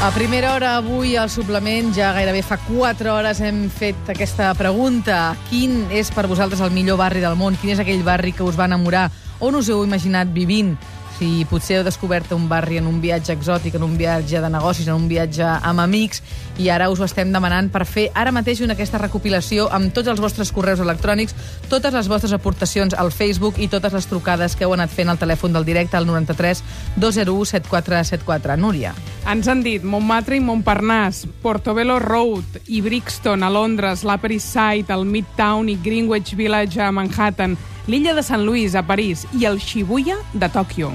A primera hora avui al suplement, ja gairebé fa 4 hores hem fet aquesta pregunta. Quin és per vosaltres el millor barri del món? Quin és aquell barri que us va enamorar? On us heu imaginat vivint? Si potser heu descobert un barri en un viatge exòtic, en un viatge de negocis, en un viatge amb amics, i ara us ho estem demanant per fer ara mateix una aquesta recopilació amb tots els vostres correus electrònics, totes les vostres aportacions al Facebook i totes les trucades que heu anat fent al telèfon del directe al 93 201 7474. Núria. Ens han dit Montmartre i Montparnasse, Portobello Road i Brixton a Londres, l'Upper East Side, el Midtown i Greenwich Village a Manhattan, l'illa de Sant Louis a París i el Shibuya de Tòquio.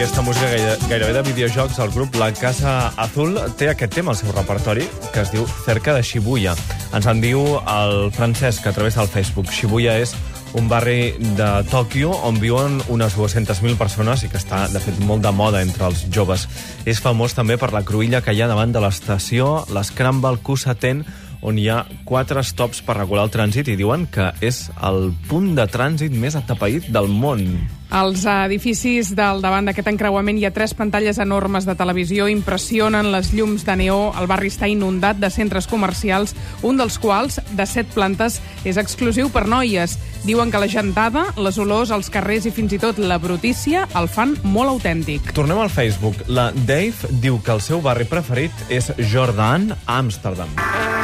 Aquesta música gaire, gairebé de videojocs, el grup La Casa Azul té aquest tema al seu repertori, que es diu Cerca de Shibuya. Ens en diu el Francesc, a través del Facebook. Shibuya és un barri de Tòquio on viuen unes 200.000 persones i que està, de fet, molt de moda entre els joves. És famós també per la cruïlla que hi ha davant de l'estació, l'Scramble Kusaten, on hi ha quatre stops per regular el trànsit i diuen que és el punt de trànsit més atapeït del món. Als edificis del davant d'aquest encreuament hi ha tres pantalles enormes de televisió, impressionen les llums de neó, el barri està inundat de centres comercials, un dels quals, de set plantes, és exclusiu per noies. Diuen que la gentada, les olors als carrers i fins i tot la brutícia el fan molt autèntic. Tornem al Facebook. La Dave diu que el seu barri preferit és Jordan, Amsterdam.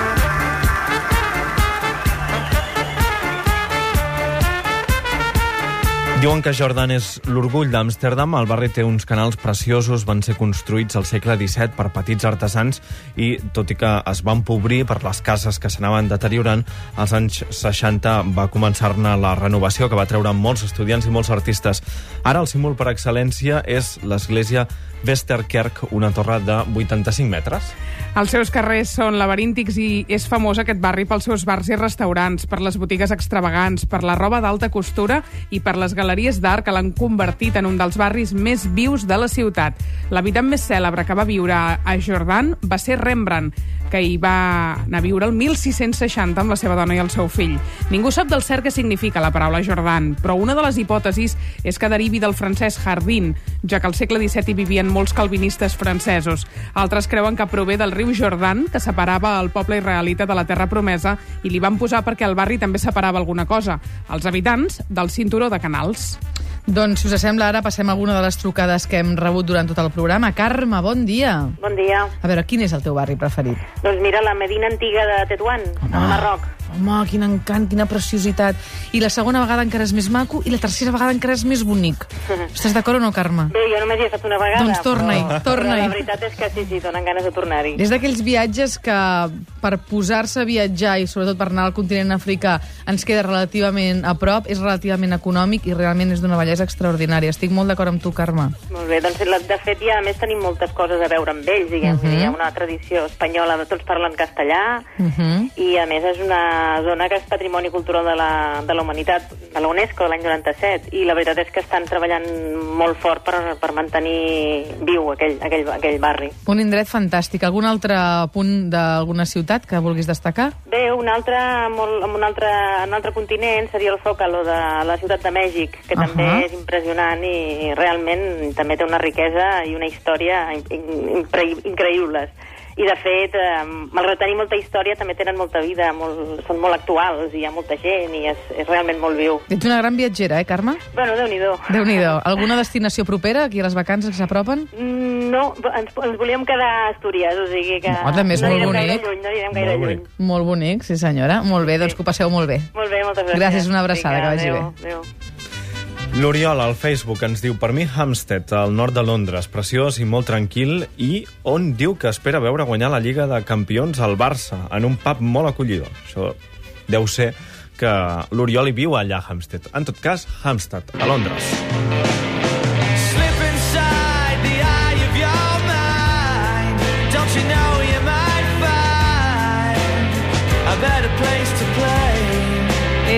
Diuen que Jordan és l'orgull d'Amsterdam. El barri té uns canals preciosos, van ser construïts al segle XVII per petits artesans i, tot i que es van pobrir per les cases que s'anaven deteriorant, als anys 60 va començar-ne la renovació, que va treure molts estudiants i molts artistes. Ara el símbol per excel·lència és l'església Westerkerk, una torre de 85 metres. Els seus carrers són laberíntics i és famós aquest barri pels seus bars i restaurants, per les botigues extravagants, per la roba d'alta costura i per les galeries d'art que l'han convertit en un dels barris més vius de la ciutat. L'habitant més cèlebre que va viure a Jordan va ser Rembrandt, que hi va anar a viure el 1660 amb la seva dona i el seu fill. Ningú sap del cert què significa la paraula Jordan, però una de les hipòtesis és que derivi del francès jardín, ja que al segle XVII hi vivien molts calvinistes francesos. Altres creuen que prové del riu Jordan, que separava el poble israelita de la terra promesa, i li van posar perquè el barri també separava alguna cosa, els habitants del cinturó de canals. Doncs, si us sembla, ara passem a alguna de les trucades que hem rebut durant tot el programa. Carme, bon dia. Bon dia. A veure, quin és el teu barri preferit? Doncs mira, la Medina antiga de Tetuan, al Marroc. Home, quin encant, quina preciositat. I la segona vegada encara és més maco i la tercera vegada encara és més bonic. Estàs d'acord o no, Carme? Bé, jo només hi he estat una vegada. Doncs torna-hi, però- torna-hi. La veritat és que sí, sí, donen ganes de tornar-hi. És d'aquells viatges que per posar-se a viatjar i sobretot per anar al continent africà ens queda relativament a prop, és relativament econòmic i realment és d'una bellesa extraordinària. Estic molt d'acord amb tu, Carme. Molt bé, doncs de fet ja a més tenim moltes coses a veure amb ells, diguem. Uh Mhm. -huh. Hi ha una tradició espanyola, tots parlen castellà, Uh -huh. i a més és una zona que és patrimoni cultural de la, de la humanitat, de la UNESCO, de l'any 97, i la veritat és que estan treballant molt fort per, per mantenir viu aquell, aquell, aquell barri. Un indret fantàstic. Algun altre punt d'alguna ciutat que vulguis destacar? Bé, un altre, molt, un altre, en un altre continent seria el Zócalo de la ciutat de Mèxic, que Ahà. també és impressionant i realment també té una riquesa i una història in, in, incre- increïbles. I, de fet, eh, malgrat tenir molta història, també tenen molta vida, molt, són molt actuals, i hi ha molta gent, i és, és realment molt viu. Ets una gran viatgera, eh, Carme? Bueno, déu-n'hi-do. Déu-n'hi-do. Alguna destinació propera, aquí a les vacances que s'apropen? Mm, No, ens, ens volíem quedar a Astúries, o sigui que... No, també és no molt gaire bonic. lluny, no anirem gaire Molt lluny. bonic. Molt bonic, sí senyora. Molt bé, doncs que ho passeu molt bé. Molt bé, moltes gràcies. Gràcies, una abraçada, que vagi adéu, bé. Adéu. L'Oriol, al Facebook, ens diu per mi Hampstead, al nord de Londres, preciós i molt tranquil, i on diu que espera veure guanyar la Lliga de Campions al Barça, en un pub molt acollidor. Això deu ser que l'Oriol hi viu allà a Hampstead. En tot cas, Hampstead, a Londres.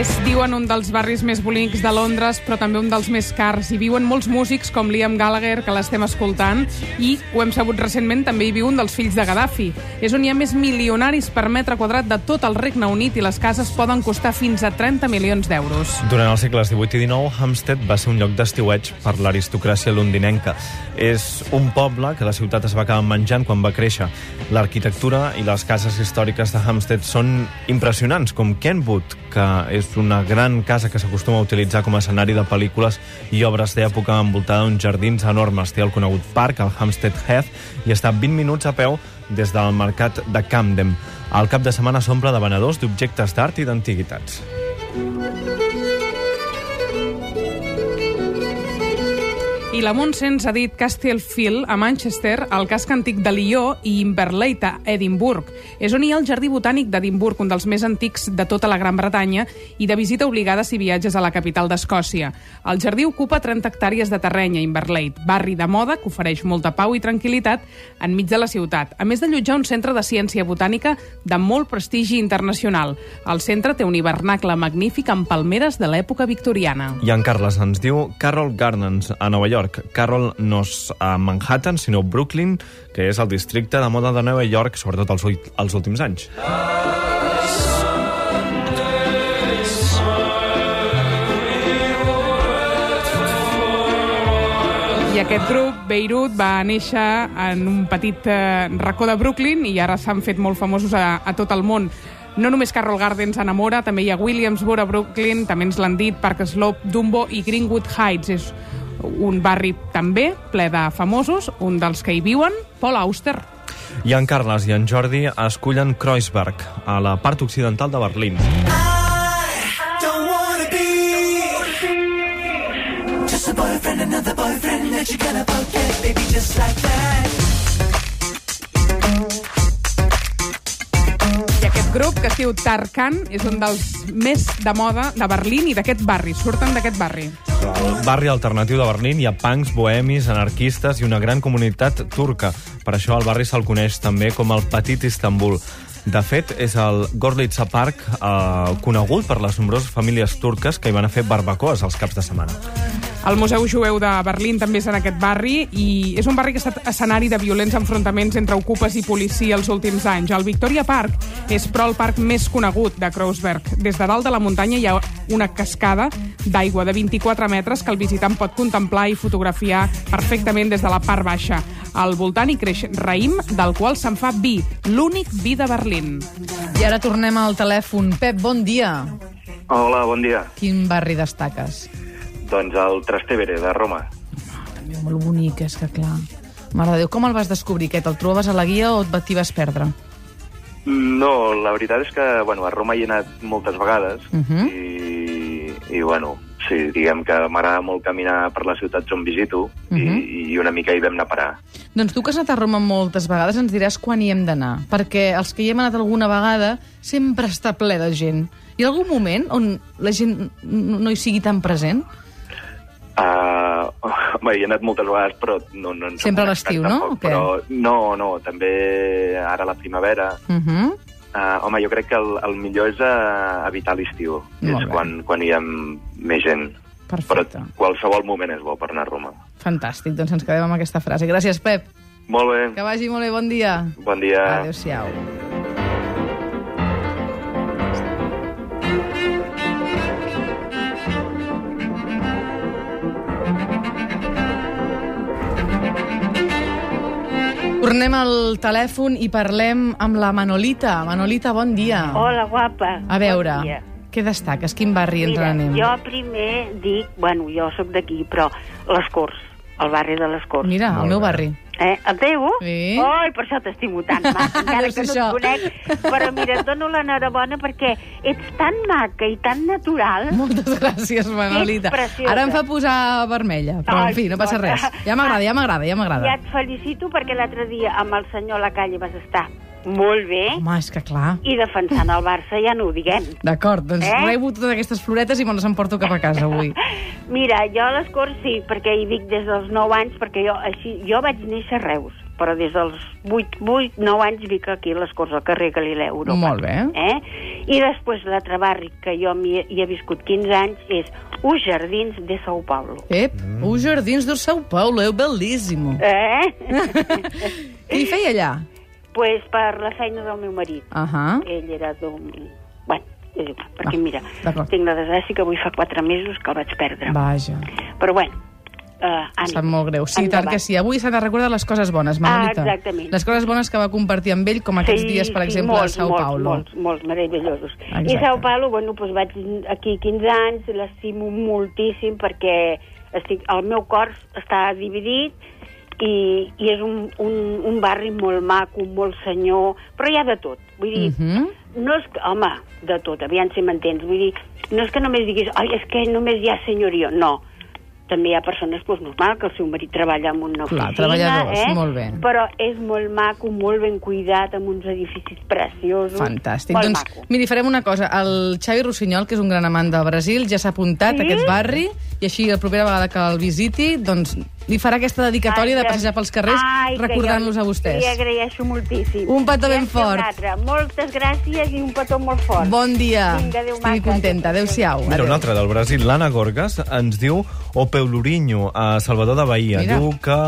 Slip És, diuen, un dels barris més bonics de Londres, però també un dels més cars. Hi viuen molts músics com Liam Gallagher, que l'estem escoltant, i, ho hem sabut recentment, també hi viu un dels fills de Gaddafi. És on hi ha més milionaris per metre quadrat de tot el Regne Unit i les cases poden costar fins a 30 milions d'euros. Durant els segles XVIII i XIX, Hampstead va ser un lloc d'estiueig per l'aristocràcia londinenca. És un poble que la ciutat es va acabar menjant quan va créixer. L'arquitectura i les cases històriques de Hampstead són impressionants, com Kenwood, que és una gran casa que s'acostuma a utilitzar com a escenari de pel·lícules i obres d'època envoltada d'uns jardins enormes. Té el conegut parc, el Hampstead Heath, i està 20 minuts a peu des del mercat de Camden. El cap de setmana s'omple de venedors d'objectes d'art i d'antiguitats. I la Montsens ha dit Castlefield a Manchester, el casc antic de Lió i Inverleith a Edimburg. És on hi ha el Jardí Botànic d'Edimburg, un dels més antics de tota la Gran Bretanya i de visita obligada si viatges a la capital d'Escòcia. El jardí ocupa 30 hectàrees de terreny a Inverleith, barri de moda que ofereix molta pau i tranquil·litat enmig de la ciutat, a més d'allotjar un centre de ciència botànica de molt prestigi internacional. El centre té un hivernacle magnífic amb palmeres de l'època victoriana. I en Carles ens diu Carroll Gardens, a Nova York. Carroll no és a Manhattan, sinó Brooklyn, que és el districte de moda de Nova York, sobretot els, els últims anys. I aquest grup, Beirut, va néixer en un petit eh, racó de Brooklyn i ara s'han fet molt famosos a, a tot el món. No només Carroll Gardens enamora, també hi ha Williamsburg a Brooklyn, també ens l'han dit, Park Slope, Dumbo i Greenwood Heights. És un barri també ple de famosos, un dels que hi viuen, Paul Auster. I en Carles i en Jordi escullen Kreuzberg, a la part occidental de Berlín. Boyfriend, another boyfriend that you're gonna forget, baby, just like aquest grup, que es diu Tarkan, és un dels més de moda de Berlín i d'aquest barri. Surten d'aquest barri. Al barri alternatiu de Berlín hi ha punks, bohemis, anarquistes i una gran comunitat turca. Per això el barri se'l coneix també com el Petit Istanbul. De fet, és el Gorlitza Park eh, conegut per les nombroses famílies turques que hi van a fer barbacoes els caps de setmana. El Museu Jueu de Berlín també és en aquest barri i és un barri que ha estat escenari de violents enfrontaments entre ocupes i policia els últims anys. El Victoria Park és, però, el parc més conegut de Kreuzberg. Des de dalt de la muntanya hi ha una cascada d'aigua de 24 metres que el visitant pot contemplar i fotografiar perfectament des de la part baixa. Al voltant hi creix raïm, del qual se'n fa vi, l'únic vi de Berlín. I ara tornem al telèfon. Pep, bon dia. Hola, bon dia. Quin barri destaques? Doncs el Trastevere, de Roma. També molt bonic, és que clar. Mare de Déu, com el vas descobrir aquest? El trobaves a la guia o t'hi vas perdre? No, la veritat és que, bueno, a Roma hi he anat moltes vegades Mhm. i, i, bueno, sí, diguem que m'agrada molt caminar per les ciutats on visito Mhm. i, i una mica hi vam anar a parar. Doncs tu que has anat a Roma moltes vegades ens diràs quan hi hem d'anar, perquè els que hi hem anat alguna vegada sempre està ple de gent. Hi ha algun moment on la gent no hi sigui tan present? Uh, home, hi he anat moltes vegades, però no... no ens Sempre a l'estiu, no? tampoc? Però, no, no, també ara la primavera. Uh -huh. Uh, home, jo crec que el, el millor és uh, evitar l'estiu. És bé. quan, quan hi ha més gent. Perfecte. Però qualsevol moment és bo per anar a Roma. Fantàstic, doncs ens quedem amb aquesta frase. Gràcies, Pep. Molt bé. Que vagi molt bé, bon dia. Bon dia. Adéu-siau. Tornem al telèfon i parlem amb la Manolita. Manolita, bon dia. Hola, guapa. A veure, Bon dia. què destaques? Quin barri ens Mira, jo primer dic, bueno, jo sóc d'aquí, però les Corts, el barri de les Corts. Mira, el meu barri. Eh, el teu? Sí. Oi, per això t'estimo tant, maca, encara que no això. et conec. Però mira, et dono l'enhorabona perquè ets tan maca i tan natural. Moltes gràcies, Manolita. Ara em fa posar vermella, però Ai, en fi, no passa res. Ja m'agrada, ja m'agrada, ja Ja m'agrada. et felicito perquè l'altre dia amb el senyor Lacalle vas estar molt bé Home, és que clar. i defensant el Barça ja no ho diguem. D'acord, doncs Eh? rebo totes aquestes floretes i me les emporto cap a casa avui. Mira, jo a les Corts sí, perquè hi vic des dels 9 anys, perquè jo, així, jo vaig néixer a Reus. però des dels 8, 8 9 anys vic aquí a les Corts al carrer Galileu, Europa. Molt bé. Eh? I després l'altre barri que jo m'hi hi he viscut 15 anys és Us Jardins de São Paulo. Ep, mm. os jardins do São Paulo, é belíssimo. Eh? Què hi feia allà? Pues per la feina del meu marit. Ahà. Ell era d'un... Bueno, és igual, perquè Ah, mira, tinc la desgràcia que avui fa 4 mesos que el vaig perdre. Vaja, Però bueno, uh, em sap molt greu. Sí, tant que sí. Avui s'ha de recordar les coses bones, Manolita. Ah, exactament. Les coses bones que va compartir amb ell, com aquests dies, per exemple, molts, a Sao molts, Paulo. Molts, molts, meravellosos. Exacte. I Sao Paulo, bueno, doncs vaig aquí 15 anys, l'estimo moltíssim perquè estic, el meu cor està dividit i, i és un, un, un barri molt maco, molt senyor, però hi ha de tot. Vull dir, Mhm. no és que, home, de tot, aviam si m'entens. Vull dir, no és que només diguis, ai, és que només hi ha senyoria. No, també hi ha persones, doncs, normal, que el seu marit treballa en una Clar, oficina, treballadors, eh? molt bé. Però és molt maco, molt ben cuidat, amb uns edificis preciosos. Fantàstic. Molt doncs, maco. miri, farem una cosa. El Xavi Rossinyol, que és un gran amant del Brasil, ja s'ha apuntat a aquest barri i així la propera vegada que el visiti, doncs li farà aquesta dedicatòria Ai, de passejar pels carrers recordant-los a vostès. Li agraeixo moltíssim. Un petó ben fort. Moltes gràcies i un petó molt fort. Bon dia. Vinga, adéu, Estigui maca. contenta. Adéu-siau. Mira, Adéu. un altre del Brasil, l'Anna Gorgas, ens diu o Peulourinho, a Salvador de Bahia. Mira. Diu que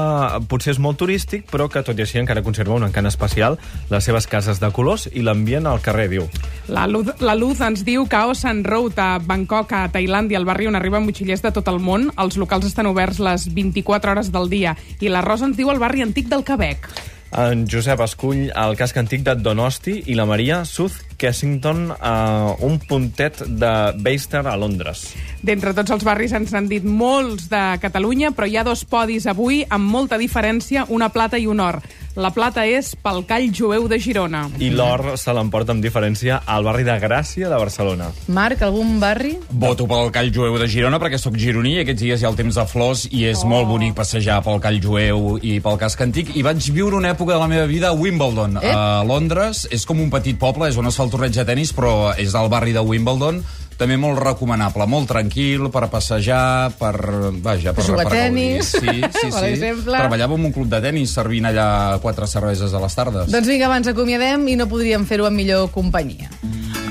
potser és molt turístic, però que tot i així encara conserva un encant especial, les seves cases de colors i l'ambient al carrer, diu. La Luz, la Luz ens diu que a Ocean Road, a Bangkok, a Tailàndia, al barri on arriben motxillers de tot el món, els locals estan oberts les 24 hores del dia. I la Rosa ens diu el barri antic del Quebec. En Josep escull el casc antic de Donosti i la Maria South Kensington, a un puntet de Beister a Londres. D'entre tots els barris ens n'han dit molts de Catalunya, però hi ha dos podis avui amb molta diferència, una plata i un or. La plata és pel call jueu de Girona. I l'or se l'emporta amb diferència al barri de Gràcia de Barcelona. Marc, algun barri? Voto pel Call Jueu de Girona perquè sóc gironí i aquests dies hi ha el temps de flors i és oh. molt bonic passejar pel Call Jueu i pel casc antic. I vaig viure una època de la meva vida a Wimbledon, Ep. a Londres. És com un petit poble, és on es fa el torneig de tennis, però és al barri de Wimbledon. També molt recomanable, molt tranquil per passejar, per... Vaja, per, jugar a per gaudir. tennis, Sí, sí, per sí. exemple. Treballava en un club de tennis servint allà quatre cerveses a les tardes. Doncs vinga, abans acomiadem i no podríem fer-ho amb millor companyia.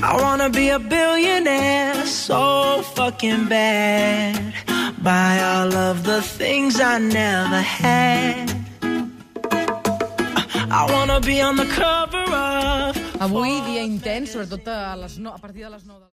I wanna be a billionaire so fucking bad. Buy all of the things I never had. I wanna be on the cover of Avui dia intens, sobretot a, les no, a partir de les 9 de...